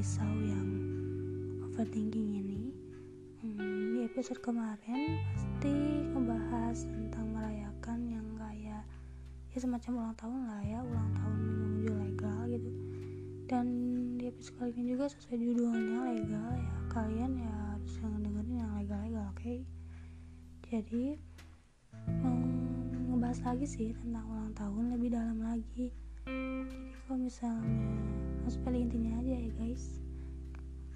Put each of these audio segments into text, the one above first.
gelisau yang overthinking ini. Hmm, di episode kemarin pasti ngebahas tentang merayakan yang kayak ya semacam ulang tahun lah ya ulang tahun menuju legal gitu. Dan di episode kali ini juga sesuai judulnya legal ya. Kalian ya harus dengerin yang legal-legal oke? Okay? jadi mau ngebahas lagi sih tentang ulang tahun lebih dalam lagi kalau misalnya harus paling intinya aja ya guys.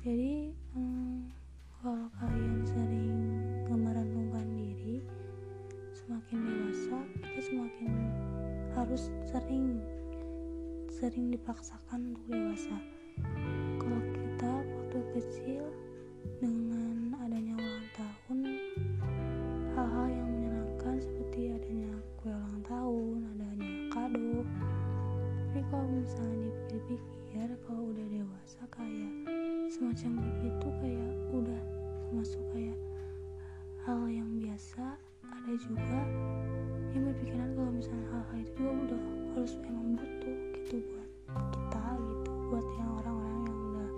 Jadi hmm, kalau kalian sering merenungkan diri semakin dewasa kita semakin harus sering sering dipaksakan untuk dewasa. Kalau kita waktu kecil dengan adanya ulang tahun hal-hal yang semacam begitu kayak udah termasuk kayak hal yang biasa ada juga yang berpikiran kalau misalnya hal-hal itu juga udah harus emang butuh gitu buat kita gitu buat yang orang-orang yang udah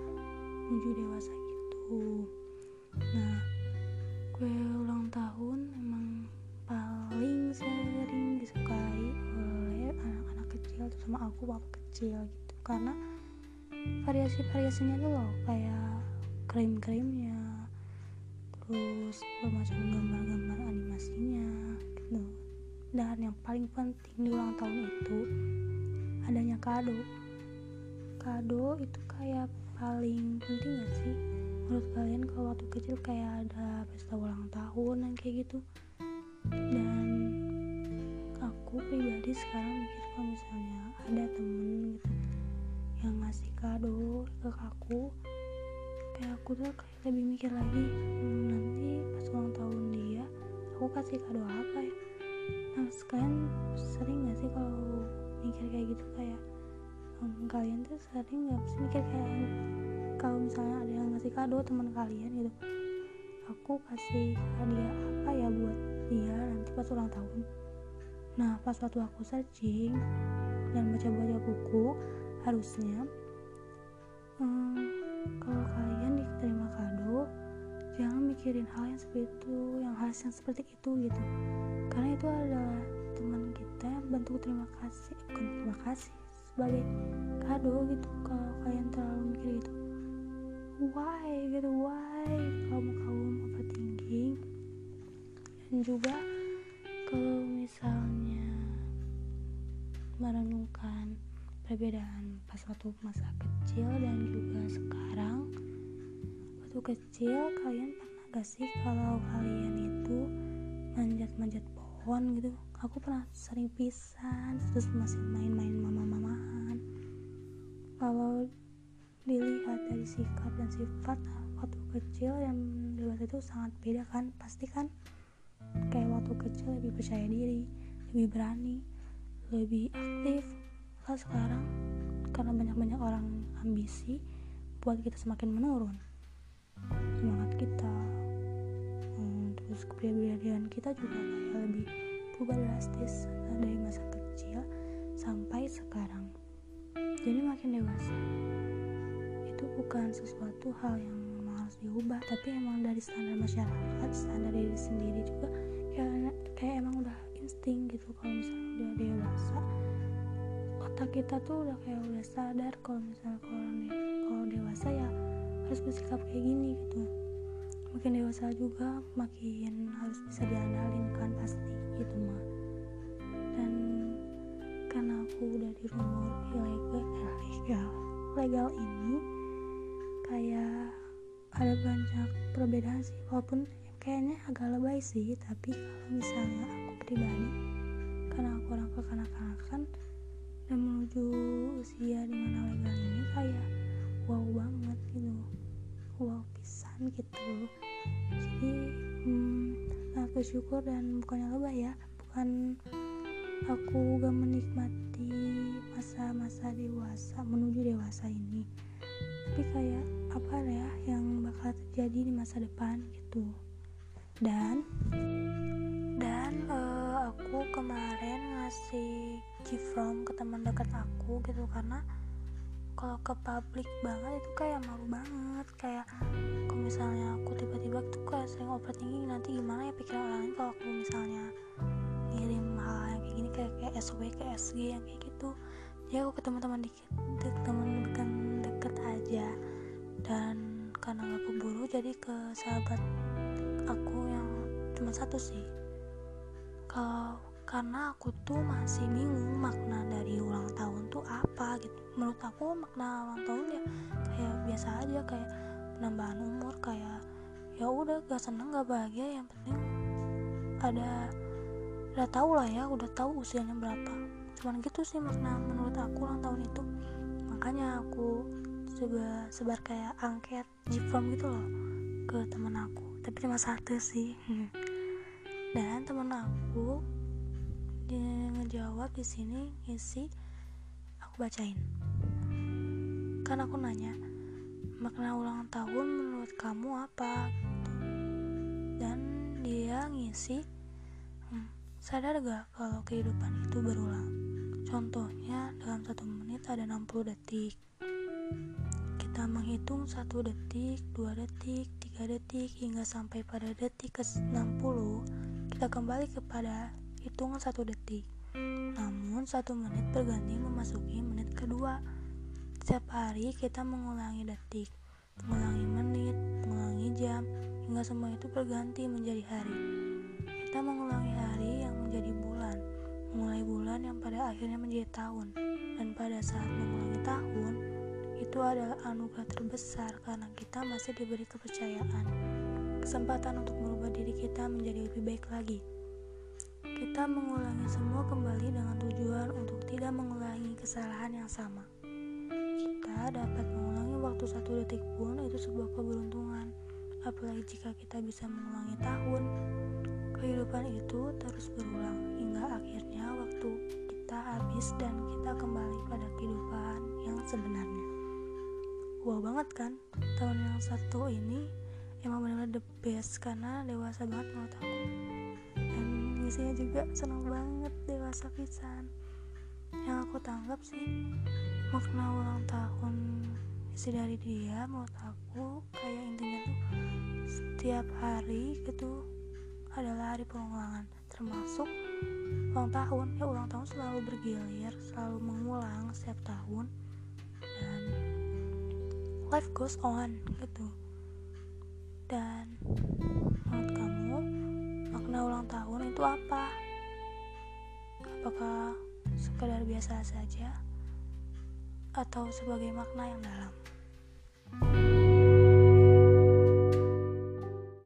menuju dewasa gitu. Nah kue ulang tahun emang paling sering disukai oleh anak-anak kecil terutama aku waktu kecil gitu. Karena variasi-variasinya tuh loh kayak krim-krimnya terus bermacam gambar-gambar animasinya gitu. Dan yang paling penting di ulang tahun itu adanya kado. Kado itu kayak paling penting gak sih? Menurut kalian kalau waktu kecil kayak ada pesta ulang tahun yang kayak gitu? Dan aku pribadi sekarang mikir kalau misalnya ada temen gitu yang ngasih kado ke aku kayak aku tuh kayak lebih mikir lagi hmm, nanti pas ulang tahun dia aku kasih kado apa ya? Nah sekalian sering gak sih kalau mikir kayak gitu? Kayak um, kalian tuh sering gak sih mikir kayak kalau misalnya ada yang ngasih kado teman kalian gitu aku kasih hadiah apa ya buat dia nanti pas ulang tahun? Nah pas waktu aku searching dan baca-baca buku harusnya hmm, kalau kalian diterima kado jangan mikirin hal yang seperti itu yang hal yang seperti itu gitu. Karena itu adalah teman kita yang bentuk terima kasih bukan terima kasih sebagai kado gitu. Kalau kalian terlalu mikir itu why? gitu why? Kamu kaum overthinking dan juga kalau misalnya merenungkan perbedaan pas waktu masa kecil dan juga sekarang waktu kecil kalian pernah gak sih kalau kalian itu manjat-manjat pohon gitu? Aku pernah sering pisan terus masih main-main mama-mamahan. Kalau dilihat dari sikap dan sifat waktu kecil yang dewasa itu sangat beda kan? Pasti kan kayak waktu kecil lebih percaya diri lebih berani lebih aktif kalau sekarang karena banyak-banyak orang ambisi buat kita semakin menurun. Semangat kita hmm, terus kepribadian kita juga kayak lebih berubah drastis. Dari masa kecil sampai sekarang. Jadi makin dewasa. Itu bukan sesuatu hal yang harus diubah tapi emang dari standar masyarakat standar diri sendiri juga kayak kayak emang udah insting gitu kalau misalnya udah dewasa otak kita tuh udah kayak udah sadar kalau misalnya kalau de kalau dewasa ya harus bersikap kayak gini gitu. Makin dewasa juga makin harus bisa diandalin kan pasti gitu mah dan karena aku udah di umur ilegal legal legal ini kayak ada banyak perbedaan sih. Walaupun kayaknya agak lebay sih tapi kalau misalnya aku pribadi karena aku orang kekanak-kanakan dan menuju usia di mana legal ini kayak wow banget gitu. Wow pisan gitu. Jadi hmm, sangat bersyukur dan bukannya lebay ya. Bukan aku gak menikmati masa-masa dewasa menuju dewasa ini. Tapi kayak apa ya yang bakal terjadi di masa depan gitu. Dan dan uh, aku kemarin ngasih gift from ke teman dekat aku gitu karena kalau ke publik banget itu kayak malu banget. Kayak kalau misalnya aku tiba-tiba tuh kayak sering overthinking nanti gimana ya pikiran orang kalau aku misalnya ngirim hal yang kayak gini kayak kayak SW ke SG yang kayak gitu. Jadi aku ke teman-teman dikit teman dekat deket aja. Dan karena gak keburu jadi ke sahabat aku yang cuma satu sih. Kalau karena aku tuh masih bingung makna dari ulang tahun tuh apa gitu. Menurut aku makna ulang tahun ya kayak biasa aja kayak penambahan umur kayak ya udah gak seneng gak bahagia yang penting ada udah tahu lah ya udah tahu usianya berapa. Cuman gitu sih makna menurut aku ulang tahun itu. Makanya aku sebar sebar kayak angket form gitu loh ke teman aku. Tapi cuma satu sih. Dan teman aku dia ngejawab di sini ngisi aku bacain. Kan aku nanya makna ulang tahun menurut kamu apa? Dan dia ngisi hmm, sadar gak kalau kehidupan itu berulang? Contohnya dalam satu menit ada 60 detik. Kita menghitung satu detik, dua detik, tiga detik hingga sampai pada detik ke 60 kita kembali kepada hitungan satu detik. Namun satu menit berganti memasuki menit kedua. Setiap hari kita mengulangi detik, mengulangi menit, mengulangi jam, hingga semua itu berganti menjadi hari. Kita mengulangi hari yang menjadi bulan, mulai bulan yang pada akhirnya menjadi tahun, dan pada saat mengulangi tahun, itu adalah anugerah terbesar karena kita masih diberi kepercayaan, kesempatan untuk merubah diri kita menjadi lebih baik lagi. Kita mengulangi semua kembali dengan tujuan untuk tidak mengulangi kesalahan yang sama. Kita dapat mengulangi waktu satu detik pun itu sebuah keberuntungan, apalagi jika kita bisa mengulangi tahun. Kehidupan itu terus berulang hingga akhirnya waktu kita habis dan kita kembali pada kehidupan yang sebenarnya. Wow banget kan, tahun yang satu ini emang benar-benar the best karena dewasa banget menurut aku isinya juga seneng banget dewasa pisan. Yang aku tanggap sih makna ulang tahun isi dari dia menurut aku kayak intinya tuh setiap hari gitu adalah hari pengulangan. Termasuk ulang tahun. Ya ulang tahun selalu bergilir selalu mengulang setiap tahun. Dan life goes on gitu. Dan itu apa? Apakah sekedar biasa saja atau sebagai makna yang dalam?